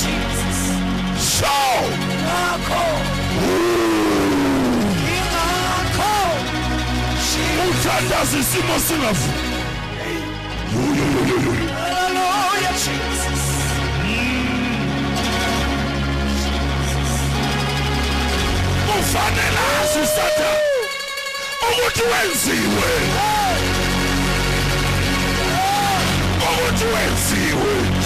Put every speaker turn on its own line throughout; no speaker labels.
Jesus.
shaw
Ngakho. Ingakho. Jesus.
uthandaza isimo singavu
Hallelujah Jesus.
Usathane ukuthi wenziwe. Ukuthi wenziwe.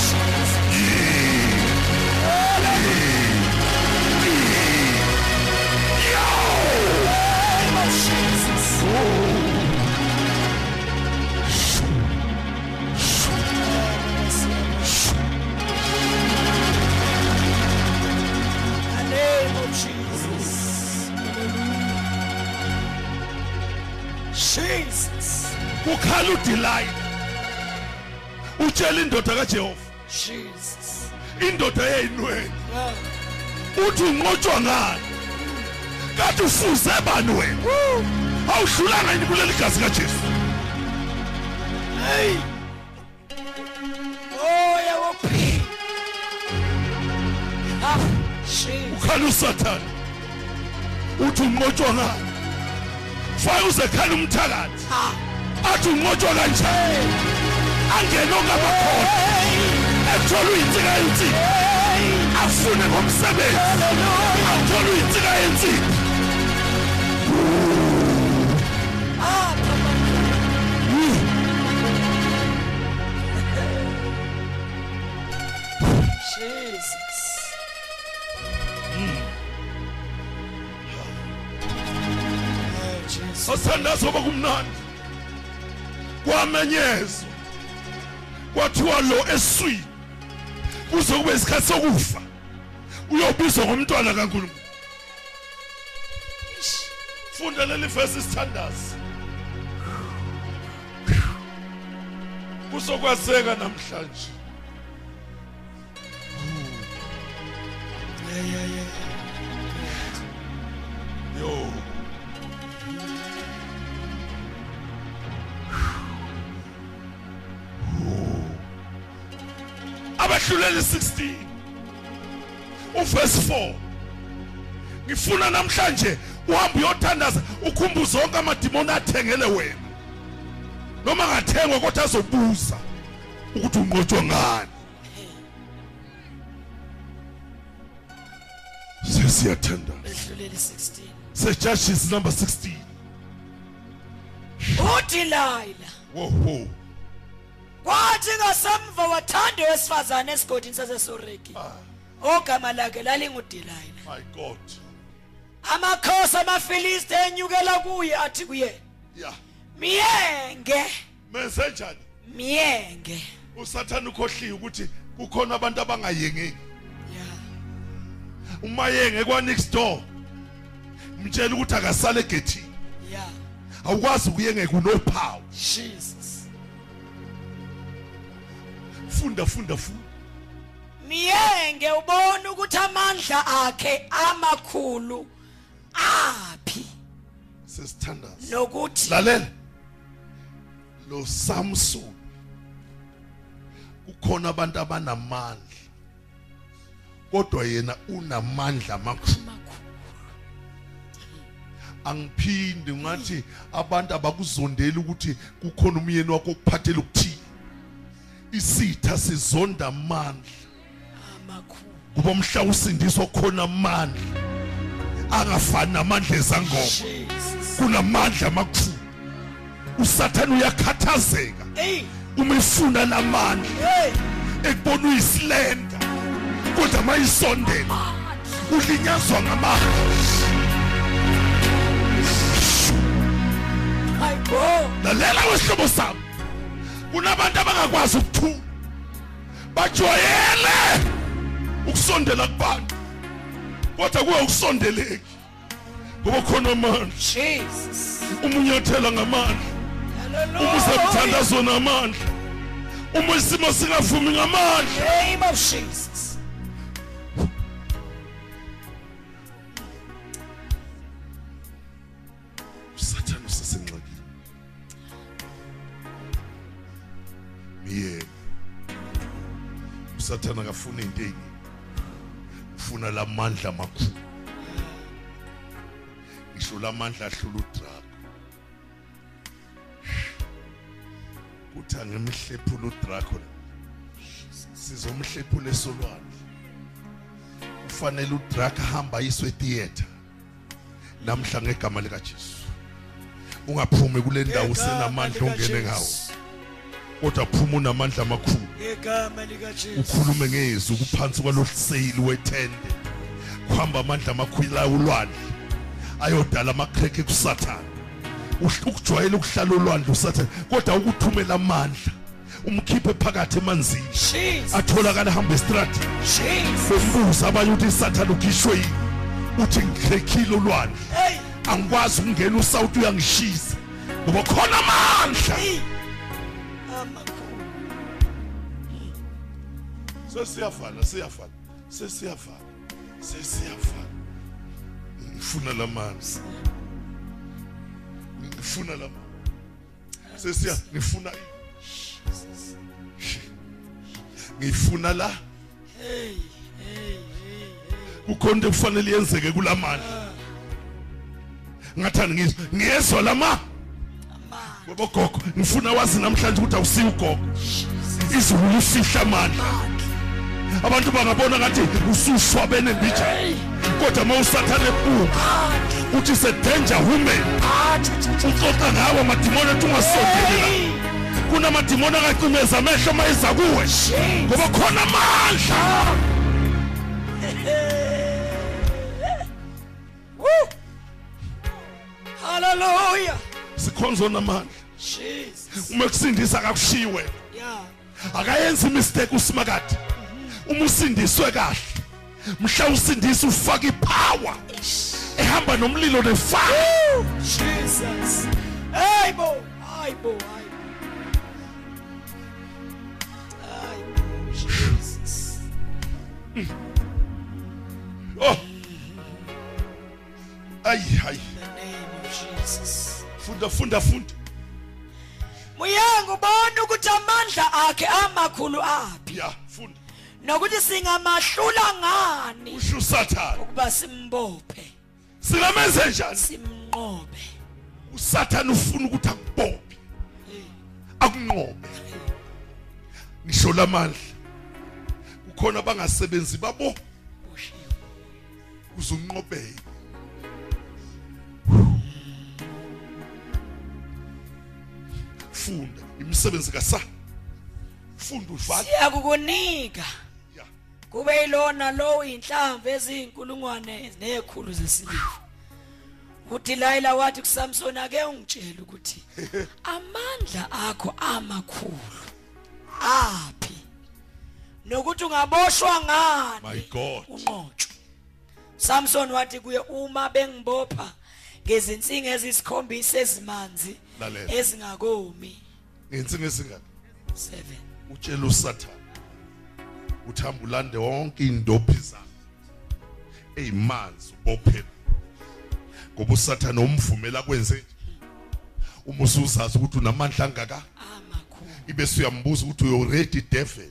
Jesus.
kukhala udilayini utshela indoda kajehova
Jesus.
indoda eyayinweni
Ah.
uthi unqotshwa ngani kanti ufuze bani wena
Woo.
awudlulanga yini kuleli gazi kajesu
Hey. Oh, yawophi. Ah, Jesus.
ukhala usathane uthi unqotshwa ngani fake uzekhala umthakathi.
Ah.
athi unqotshwa kanjani angene ongamakhona ethola uyinsika yensimbi afune ngomsebenzi.
Hallelujah.
athola uyinsika yensimbi
Ah, Oh, Jesus.
asithandazo oba kumnandi kwamenyezwa. Kwathiwa lo eswini kuze kube isikhathi sokufa. Uyobizwa ngomntwana kankulunkulu. Funda leli vesi isithandazi kuzokwazeka namhlanje.
Yeah, yeah, yeah.
Abahluleli 16 uverse 4 ngifuna namhlanje uhambe uyothandaza ukhumbuze zonke amadimoni athengele wena. Noma ngathengwa kodwa azobuza ukuthi unqotshwa ngani. Sesiyathandaza
Bedlulele 16.
sejudges number 16
uDelilah
woho.
Kwathi ngasemva wathanda owesifazane esigodini sasesoreki. Ogama lakhe lalinguDelilah
my god.
Amakhosi amafilisti enyukela kuye athi kuye
ya.
Miyenge.
Menze njani
miyenge.
Usathane ukhohliwe ukuthi kukhona abantu abangayengeki.
Yeah
uma yenge kwa next door. Mtshela ukuthi akasale egethini.
Yeah
awukwazi ukuyengeka unophawu.
Jesus.
Funda funda funda
miyenge ubona ukuthi amandla akhe amakhulu aphi?
Sesithandaza
nokuthi
lalela. Lo Samson kukhona abantu abanamandla kodwa yena unamandla amakhulu. Angiphindi ngathi abantu abakuzondela ukuthi kukhona umyeni wakho okuphathela ukuthini. Isitha sizonda amandla
amakhulu
kuba umhla usindiswa khona amandla angafani namandla ezangoma. Kunamandla amakhulu. Usathane uyakhathazeka.
Hey!
Uma ifuna lamandla
hey!
Ekubona uyisilenda. Kodwa mayisondela ulinyazwa ngamandla. Lalela wesihlobo sami. Kunabantu abangakwazi ukuthula bajwayele ukusondela kubantu. Kodwa kuwe ukusondeleki. Ngoba khona amandla.
Jesus.
umunyathela ngamandla. Uma
Hallelujah.
usemthandazo namandla. Uma isimo singavumi ngamandla.
Name of Jesus.
Usathane akafuna into enye ufuna lamandla amakhulu. Ngisho lamandla ahlula udrago. Kuthi angimhlephula udrago sizomhlephula esolwandle. Kufanele udrago ahamba ayiswe theater namhla ngegama lika Jesu ungaphumi kule ndawo usenamandla ongene ngawo. Kodwa phuma unamandla amakhulu
Ngegama lika Jesu.
ukhulume ngezwi kuphansi kwaloseyili wethende kuhamba amandla amakhulu la ulwandle ayodala amakrekhe kusathana Uhl- ukujwayela ukuhlala ulwandle usathana kodwa ukuthumela amandla umkhiphe phakathi emanzini
Jesus.
atholakala hamba estrati
Jesus.
bombuza abanye ukuthi isathana ukhishwe yini uthi ngikrekhile ulwandle
Hey.
angikwazi ukungena usawuthi uyangishisa ngoba khona amandla
Hey. Amakhulu.
sesiyavala siyavala sesiyavala sesiyavala ngifuna lamanzi ngifuna lamanzi sesiya ngifuna ngifuna la. Kukhona into kufanele yenzeke kulamandla ngathani ngizwa ngiyezwa lama ngoba gogo ngifuna wazi namhlanje ukuthi awusiyo ugogo. Izulu lifihla amandla abantu bangabona ngathi usushwabene mbijana kodwa uma usathane ebuka uthi sedanger woman. Uxoxa ngawo amadimoni ethi ungasondelela kunamadimoni angacimeza amehlo uma eza kuwe. Ngoba khona amandla.
Woo. Hallelujah.
Sikhonzo namandla
Jesus.
uma kusindisa akakushiwe
Yeah.
akayenzi mistake usimakade uma usindiswe kahle mhla usindisa ufaka ipower ehamba nomlilo nefire
Jesus. Hey bo. Hey bo. Jesus.
oh ayi hayi funda funda funda.
Muyango ubona ukuthi amandla akhe amakhulu aphi.
Ya funda.
Nokuthi singamahlula ngani?
Usho usathane.
Ukuba simbophe.
Singamenze njani?
Simnqobe.
Usathane ufuna ukuthi akubophe akunqobe. Ngisho lamandla kukhona abangasebenzi babo. Uzunqobeka funda imisebenzi kasa. Funda uvale
siyakukunika.
Ya.
Kube yilona lo inhlamvu eziinkulungwane nekhulu zesiliva uDelilah wathi kuSamson ake ungitshela ukuthi amandla akho amakhulu. Aphi? Nokuthi ungaboshwa ngani?
My god.
Unqotshwe. Samson wathi kuye uma bengibopha ngezinsinga ezisikhombisa ezimanzi ezingakomi.
Ngensinga esingaka
7
utshela usathane uthamba ulande wonke indophi zakhe eyimanzi ubophela. Ngoba usathane umvumela kwenze nje. Uma usuzazi ukuthi unamandla angaka?
Amakhulu
ibe suyambuza ukuthi uyo ready devil.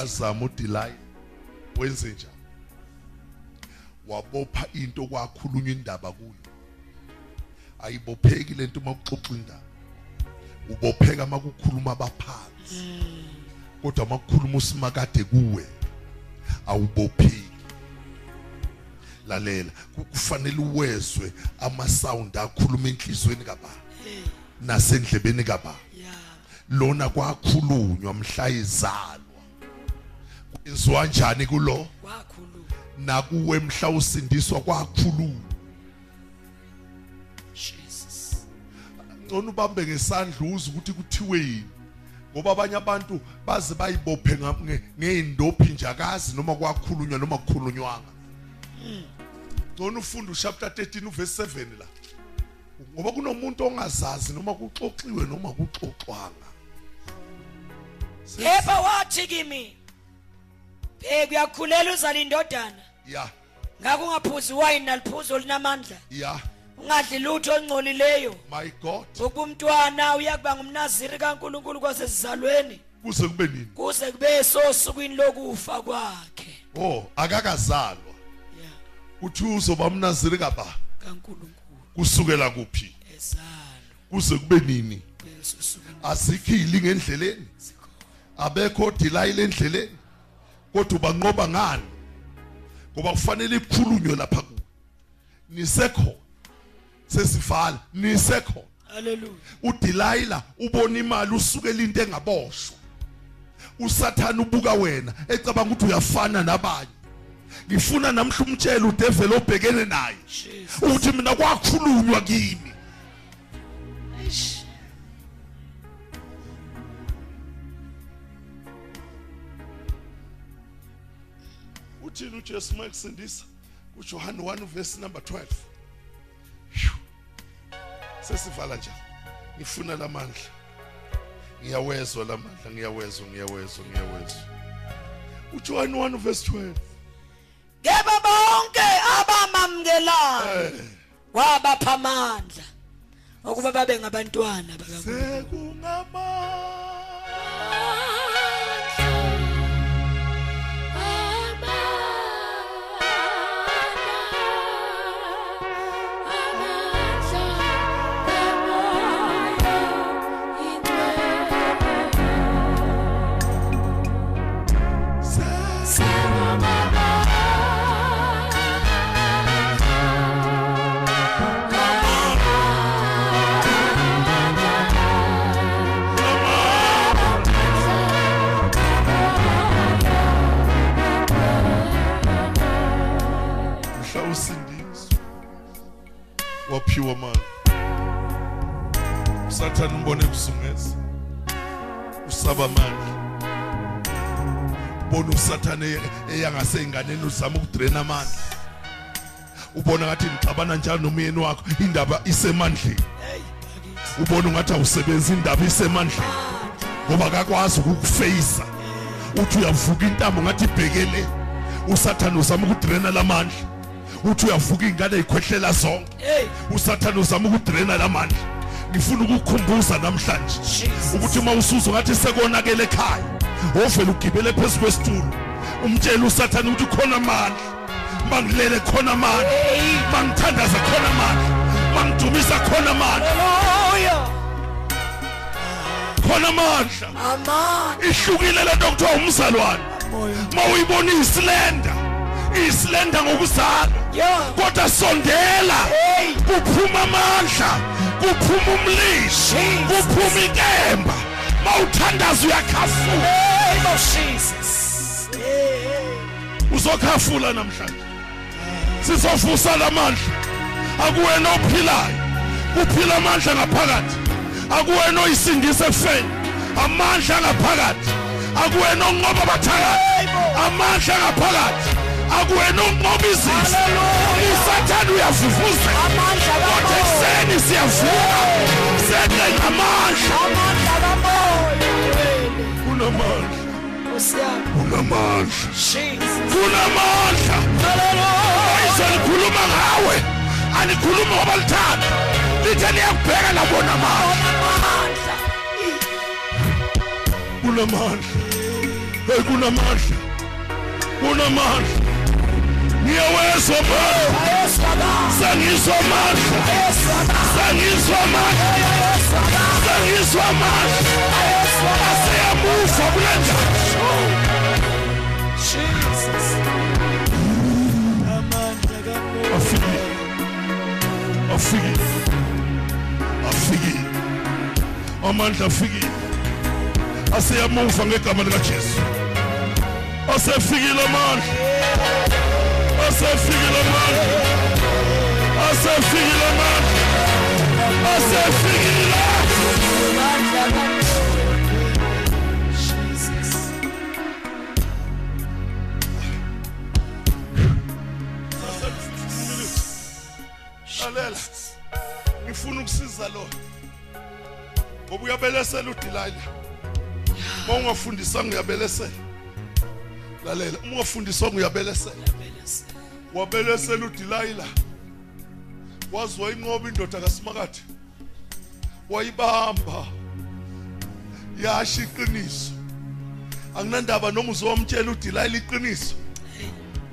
Wazama udelight wenze njani? Wabopha into kwakhulunywa indaba kuyo. Ayibopheki lento uma kuxoxa indaba. Ubopheka uma kukhuluma abaphansi kodwa uma kukhuluma usimakade kuwe awubopheki. Lalela ku- kufanele uwezwe ama sound akhuluma enhlizweni kababa nasendlebeni kababa lona kwakhulunywa mhla izalwa kwenziwa njani kulo?
Kwakhulu
nakuwe mhla usindiswa kwakhulunywa
Jesus.
Ngcono ubambe ngesandla uze ukuthi kuthiwe yini ngoba abanye abantu baze bayibophe ngeindophi nje akazi noma kwakhulunywa noma kukhulunywanga. Ngcono ufunda uchapter 13 uverse 7 la. Ngoba kunomuntu ongazazi noma kuxoxiwe noma kuxoxwanga.
Kepha wathi kimi Bheki uyakhulela uzala indodana.
Ya.
Ngakho ungaphuzi wine naliphuzo linamandla
ya.
Ungadli lutho olungcolileyo.
My god.
Ngokuba umntwana uyakuba ngumnaziri kaNkuluNkulu kwasezizalweni
kuze kube nini?
Kuze kube sosukwini lokufa kwakhe.
Oh akakazalwa.
Yeah
uthi uzoba umnaziri kaba
kaNkuluNkulu.
Kusukela kuphi?
Ezalo
kuze kube nini?
Besosukwini
azikhili ngendleleni abekho dilayile endleleni? Kodwa ubanqoba ngani? Ngoba kufanele ikhulunywe lapha kuwe nisekho sesivala. Nisekho
haleluya
uDelilah ubona imali usukela into engaboshwa. Usathana ubuka wena ecabanga ukuthi uyafana nabanye. Ngifuna namhla umtshela udevil obhekene naye. Ukuthi mina kwakhulunywa kimi. Uthini uJesu mayekusindisa kuJohane 1 verse number 12 Phew. sesivala nje. Ngifuna lamandla. Ngiyawezwa lamandla ngiyawezwa ngiyawezwa ngiyawezwa. uJohane 1 verse 12
Keba bonke abamamkelayo
eh.
Wabapha amandla. Ukuba babe ngabantwana bakaNkulunkulu.
Sekungama waphiwa manje? Usathana umbone kuzungeza usaba manje. Ubona usathana e- eyangase inganeni uzama ukudraina amandla. Ubona ngathi nixabana njalo nomyeni wakho? Indaba isemandleni. Ubona ungathi awusebenzi indaba isemandleni. Ngoba akakwazi ukukufeyisa. Uthi uyavuka intambo ngathi ibhekele usathane uzama ukudraina lamandla uthi uyavuka ingane ikhwehlela zonke.
Hey.
Usathane uzama ukudraina lamandla ngifuna ukukukhumbuza namhlanje. Ukuthi uma usuzwa ngathi sekonakele ekhaya ovela ugibele phezu kwesitulo umtshela usathane ukuthi khona amandla mangilele khona amandla
hey.
Mangithandaza khona amandla mangidumisa khona amandla khona amandla ihlukile lento kuthiwa umzalwane.
Moya
ma uyibona iyisilenda iyisilenda ngokuzalwa
yeah
kodwa sondela.
Hey.
Kuphuma amandla kuphuma umlishi
Jesus.
kuphuma ikemba mawuthandaza uyakhafula.
Hey Lord Jesus. Hey hey
uzokhafula namhlanje. Sizovusa lamandla akuwena ophilayo kuphila amandla ngaphakathi. Akuwena oyisindisa ekufeni. Amandla ngaphakathi. Akuwena onqoba abathakathi. Amandla ngaphakathi. Akuwena
Hallelujah.
usathane uyavuvuza kodwa ekuseni siyavuka senze ngamandla
amandla kamoya
kunamandla
usiyami
kunamandla
Jesus.
Kunamandla
haleluya
izolikhuluma ngawe. Anikhuluma ngoba lithanda lithe liyakubheka labona amandla
amandla
kunamandla hey kunamandla kunamandla ngiyawezwa amandla
ayosaba
sengizwa amandla
ayosaba
sengizwa amandla
ayosaba
sengizwa amandla
ayosaba
aseyamuva kule ndaba
Jesus amandla kamoya
afikile afikile afikile amandla afikile aseyamuva ngegama likajesu asefikile amandla asefikile amandla asefikile amandla asefikile lalela ngifuna ukusiza lo. Ngoba uyabelesela uDelilah uma ungafundisanga uyabelesela. Lalela uma ungafundisanga uyabelesela. Wabelesela uDelilah wazi wayinqoba indoda kaSimakade. Wayibamba. Yasho iqiniso. Anginandaba noma uzowamtshela uDelilah iqiniso.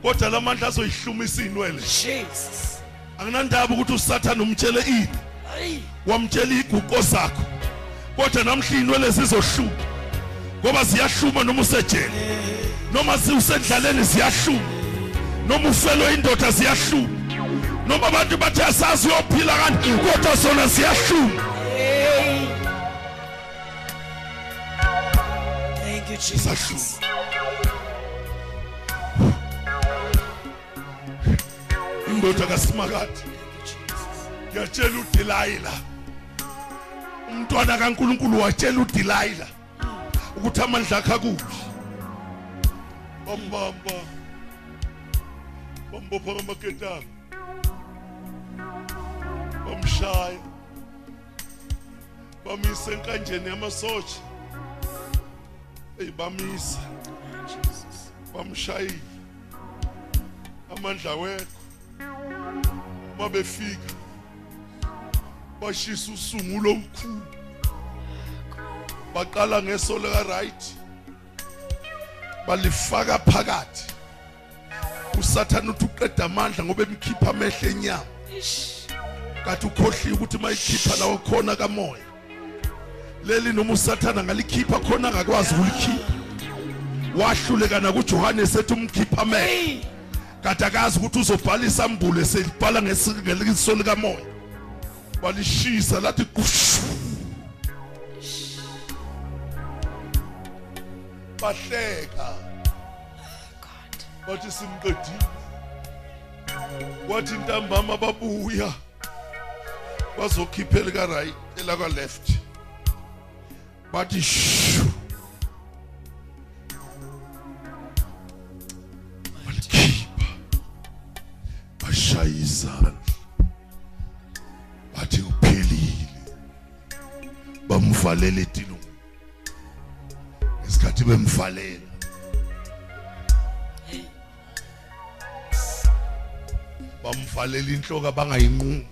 Kodwa lamandla azoyihlumisa inwele
Jesus.
anginandaba ukuthi usathane umtshele ini. Wamtshela iguqo zakho. Kodwa namhla inwele zizohluma. Ngoba ziyahluma noma usejele. Noma usendlaleni ziyahluma. Noma ufelwe indoda ziyahluma noma abantu bathi asazi uyophila kanti kodwa zona ziyahluma
Hey. Thank you, Jesus.
indoda kasimakade yatshela uDelilah umntwana kaNkuluNkulu watshela uDelilah ukuthi amandla akhe akuphi bambamba. Bambopha ngamaketanga bamshaya. Bamisa enkanjeni yamasotsha. Ey bamisa
Jesus.
bamshayile. Amandla wekho uma befika bashisa usungulo omkhulu. Baqala ngeso lika right balifaka phakathi. Usathana uthi uqeda amandla ngoba emkhipha amehlo enyama. Kathi ukhohliwe ukuthi mayikhipha lawo khona kamoya. Leli noma usathana ngalikhipha khona ngakwazi ukulikhipha. Wahluleka nakuJohane sethi umkhipha amehlo. Kade akazi ukuthi uzobhalisa ambule selibhala ngesiso likamoya. Balishisa lathi kushu bahleka. Bathi simqedile wathi ntambama babuya. Bazokhipha elika right elaka left. Bathi shu balikhipha. Bashaya izandla bathi kuphelile bamvalela etilungweni ngesikhathi bemvalela. Bamvalela inhloko abangayinqumi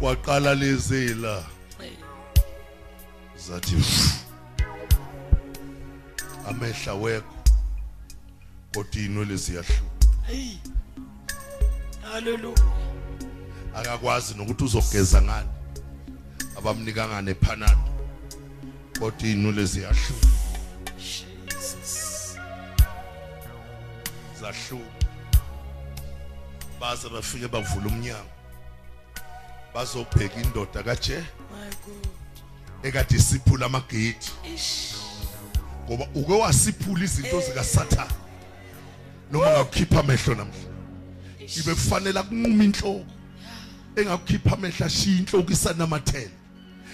waqala lezela zathi amehla wekho kodwa inwele ziyahluma
Hey. Hallelujah.
akakwazi nokuthi uzogeza ngani abamnika ngane phanado kodwa inwele ziyahluma
Jesus.
Zahluma baze bafike bavula umnyango bazobheka indoda kaje
My God.
ekade isiphula amagedi
Ish.
ngoba uke wasiphula izinto zikaSathane noma ngakukhipha amehlo namhla ibe kufanele akunquma inhloko engakukhipha amehlo ashiya inhloko isanamathela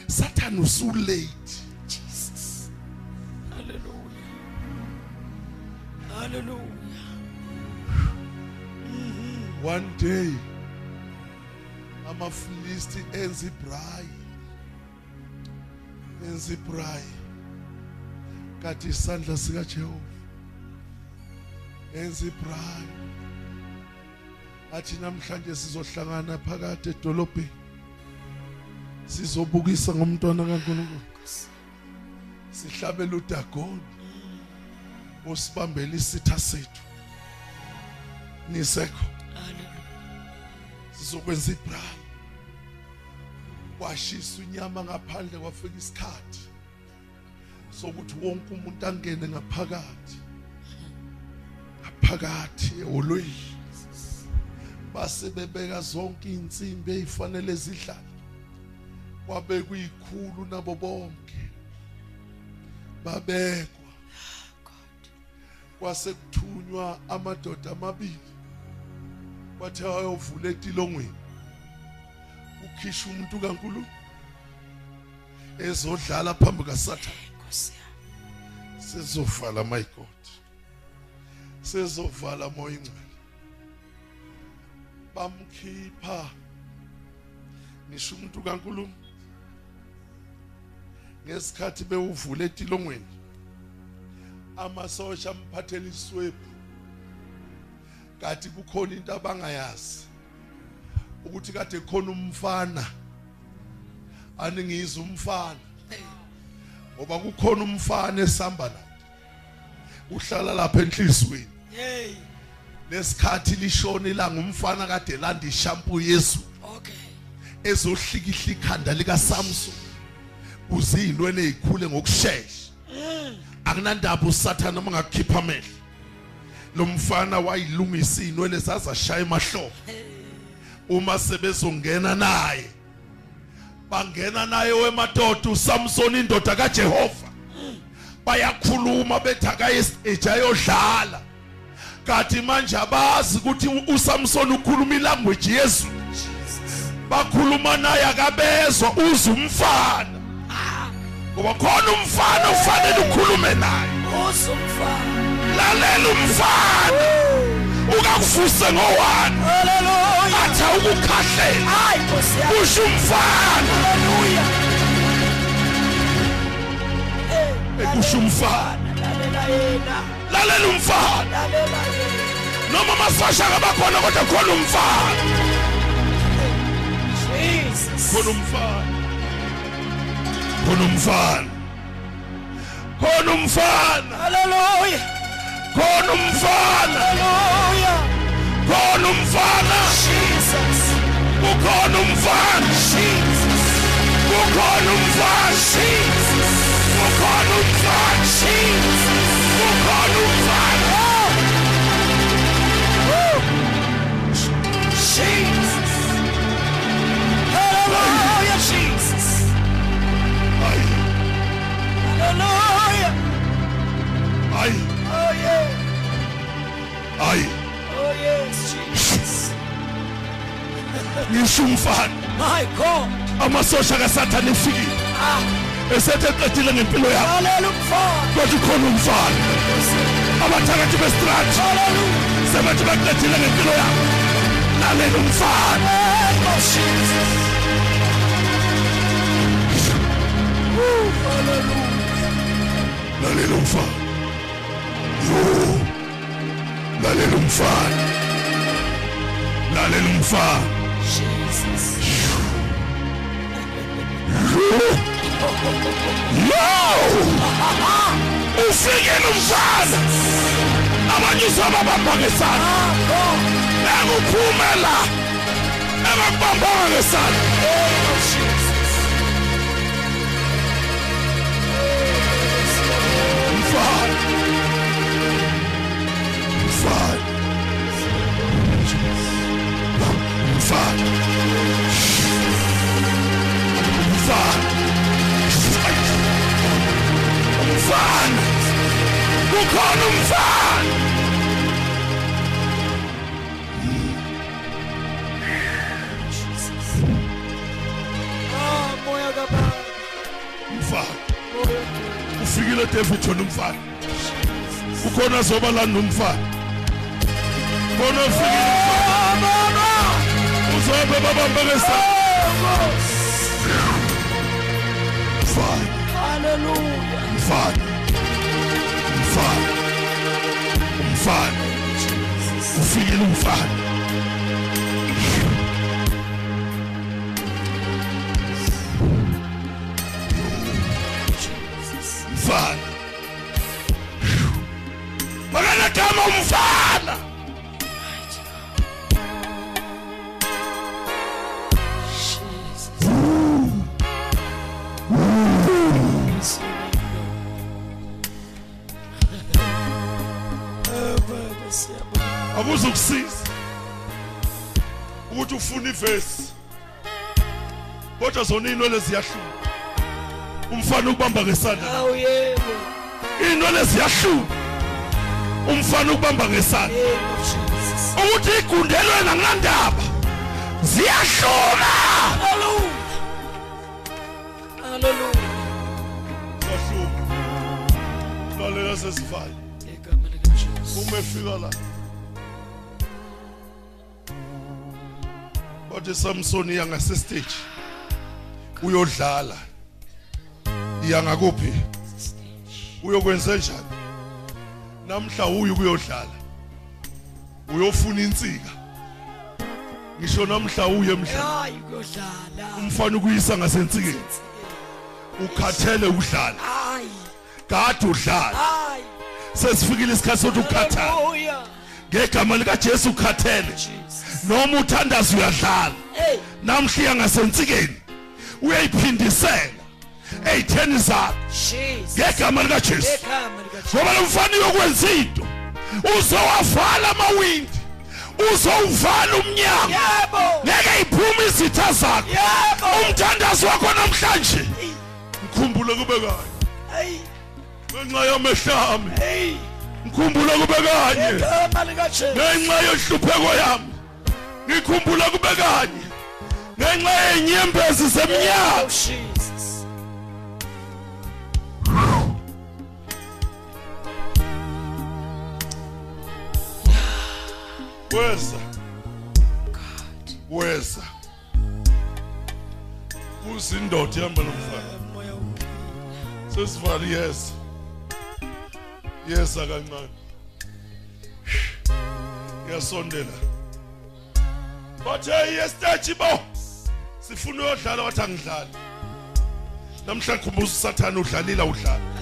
Satan usu late
Jesus. Hallelujah. Hallelujah.
One day amafilisti enza ibray enza ibray kathi isandla sika Jehova enza ibray athi namhlanje sizohlangana phakathi edolobheni sizobukisa ngomntwana kaNkulunkulu sihlabela udagoni osibambela isitha sethu nisekho. Sizokwenza ibrayi kwashisa unyama ngaphandle kwafika isikhathi sokuthi wonke umuntu angene ngaphakathi ngaphakathi eholweni. Base bebeka zonke insimbi ezifanele zidlale. Kwabe kuyikhulu nabo bonke. Babekwa. Kwase kuthunywa amadoda amabili. Wathi ayovula etilongweni. Ukhisha umuntu kaNkulunkulu. Ezodlala phambi kaSathane.
Nkosi yami.
sezovala my god. Sezovala moya ingcwele bamkhipha. Ngisho umuntu kaNkulunkulu. Ngesikhathi bewuvule etilongweni amasosha amphathela iswebhu. Kathi kukhona into abangayazi. Ukuthi kade khona umfana aningizwe umfana. Ngoba kukhona umfana esamba naye. Uhlala lapha enhlizweni.
Hey.
lesikhathi lishona ilanga umfana kade landa ishampoo yesu
Okay.
ezohlikihla ikhanda lika Samson. Kuze inwele ezikhule ngokusheshsha akunandaba usathana mangakukhipha amehlo. Lo mfana wayilungisa inwele zazashaya emahlobo. Uma sebezongena naye bangena naye wemadoda uSamson indoda kaJehova. Bayakhuluma bethi akayestage ayodlala. Kathi manje abazi ukuthi uSamson ukhuluma ilanguage yesu. Bakhuluma naye akabezwa uza umfana. Ngoba khona umfana ufanele ukhulume naye.
Usumfana.
Lalela umfana ukakuvuse ngowani
Hallelujah.
athi ukukhahlela
Hayi Nkosi yami.
kusho umfana
Hallelujah.
ekusho umfana
Lalela yena.
lalela umfana
Lalela yena.
noma amasosha akabakhona kodwa khona umfana
Jesus.
khona umfana khona umfana khona umfana
Hallelujah.
Khona umfana khona umfana
Jesus.
kukhona umfana
Jesus.
kukhona umfana
Jesus.
kukhona umfana
Jesus.
kukhona umfana
Jesus. Hallelujah, Jesus. Hallelujah.
Hayi
Oh yeah.
hayi
Oh yes, Jesus.
ngisho umfana
My God.
amasosha kasathane efikile
Ah,
esethi eqedile ngempilo yakho
hallelujah.
kodwa khona umfana abathakathi bestrati
Hallelujah.
sebathi baqedile ngempilo yakho lalela umfana
Name of Jesus. Woo, hallelujah.
lalela umfana yo lalela umfana. Lalela umfana.
Jesus.
yo ufikele umfana. Abanye usababamba ngesandla
Ah, God.
enguphumela engakubambanga ngesandla kukhona umfana.
Ah, moya kababa.
umfana ufikile ukhona zoba landa umfana khona ufikile umfana uzobe babambe ngesandla umfana
Hallelujah.
umfana umfana. Umfana. Ufikile umfana. Umfana. Makanagama umfana. akuzukusiza ukuthi ufune ivesi. Kodwa zona inwele ziyahluka. Umfana ukubamba ngesandla.
Awu yebo
inwele ziyahluka. Umfana ukubamba ngesandla. Ukuthi igundelwe nangandaba
ziyahluka. Haleluya
haleluya ziyahluka.
Lalela sesivale.
Uma efika la. Bathi Samson iya ngasestage uyodlala. Iya ngakuphi uyokwenza njani? Namhla uyu kuyodlala uyofuna insika? Ngisho namhla uye emhlabeni
Hayi kuyodlala.
umfana ukuyisa ngasensikeni. Ukhathele udlala
Hayi.
kade udlala.
Hayi.
sesifikile isikhathi sokuthi ukhathale. Ngegama likaJesu ukhathele
Jesus.
noma uthandaza uyadlala
Hey.
namhla ngasensikeni uyayiphindisela eyitheni zakho
Jesus.
ngegama likaJesu
Ngegama likaJesu.
ngoba lo mfana uyokwenza into uzowavala amawindi uzowuvala umnyango
Yebo.
ngeke iphume izitha zakho
Yebo.
umthandazo wakho namhlanje mkhumbule kube kanye
Hey.
ngenxa yamehlami
Hey.
Mkhumbule kube kanye. Ngenxa yenhlupheko yami ngikhumbula kube kanye. Ngenxa yenyembezi
Oh
zemnyaka
Jesus.
weza. Weza. Kuzindoda ihamba nomfana. Sesivali yeza yeza kancane. Yasondela. Bathe yestage bo. Sifuna uyodlala wathi angidlali. Namhla khumbuza usathane udlalile udlala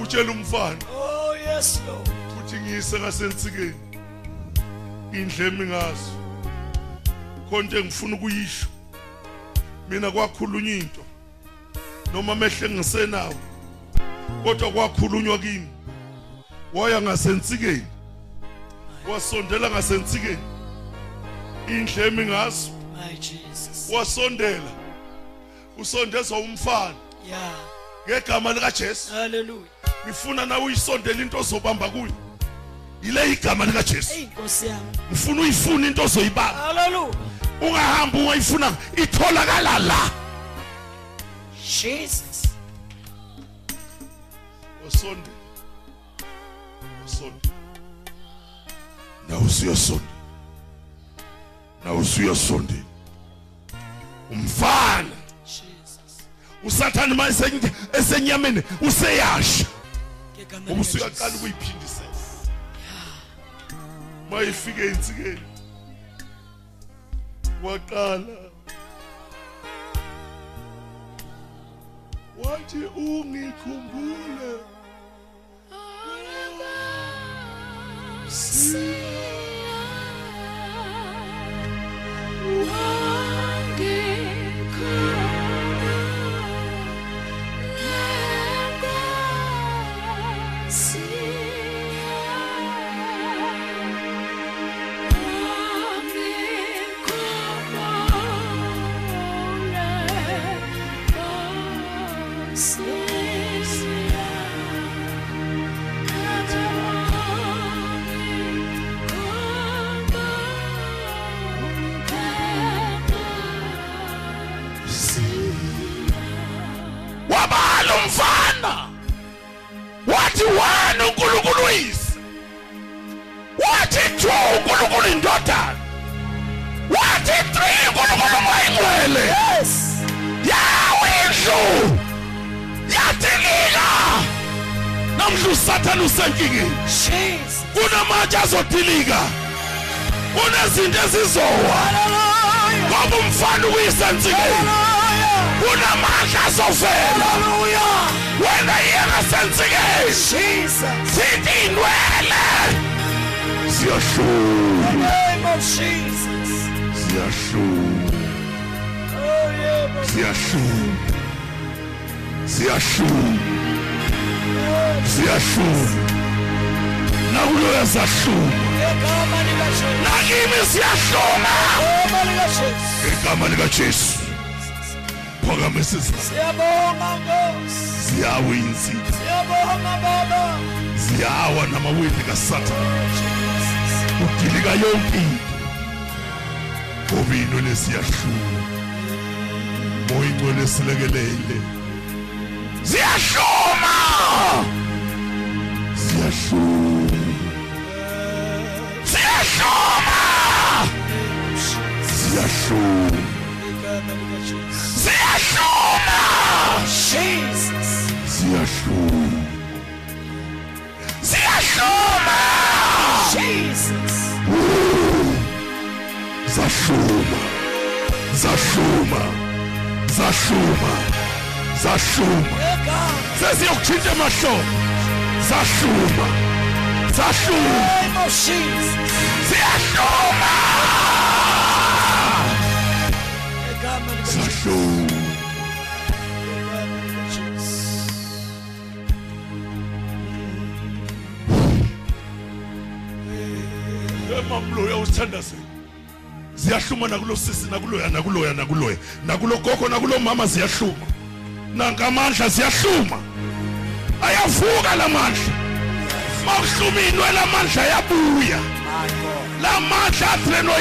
utshela umfana.
Oh yes Lord.
uthi ngiyise ngasensikeni. Indlemi ngazo konke ngifuna ukuyisho. Mina kwakhulunywa into. Noma mehle ngisenawo. Kodwa kwakhulunywa kimi waya ngasensikeni wasondela ngasensikeni indlemi ngazo
My Jesus.
wasondela usondezwa umfana
Yeah.
ngegama likaJesu
Hallelujah.
ngifuna nawe uyisondele into ozobamba kuyo ile igama likaJesu
Hey Nkosi yami.
ngifuna uyifuna into ozoyibamba
Hallelujah.
ungahambi ungayifuna itholakala la
Jesus.
Wasonde wasonde na usiyasonde na usiyasonde umfana. Usathane manje esenyameni useyasha.
Ngegama
ngoba usuyaqala
likaJesu.
ukuyiphindisela mayifike ensikeni. Waqala. Wathi ungikhumbule wabala ezizowa. Ngoba umfana ukuyisensikeni
Hallelujah.
kunamandla azovela. Wena yengasensikeni
Jesus.
sithi
Name of Jesus.
siyahlula
Oh
siyahlula siyahlula nakuloya siyahlula
Ngegama likaJesu.
nakimi siyahlula
Ngegama likaJesu.
ngegama likajesu phakamisa izandla
Siyabonga Nkosi.
ziyawa insitha
Siyabonga Baba.
ziyawa namawindi kasathane kudilika yonke into ngoba into lesiyahlula moya ingcwele silekelele ziyashuma ziyashuma ziyashuma ziyashuma
Jesus.
ziyashuma ziyashuma
Jesus.
zashuma zashuma zashuma zashuma
Oh God.
seziyokutshintsha amahlobo zashuma zashuma
Name of Jesus.
Ziyashuma
Egameni likaJesu.
zashuma
Egameni likaJesu.
emamloya usithandazeni ziyahluma nakulo sisi nakuloya nakuloya nakuloya. Nakulo gogo nakulo mama ziyahluma. Nangamandla ziyahluma. Ayavuka lamandla makuhluma inwe lamandla ayabuya
My God.
lamandla athi leno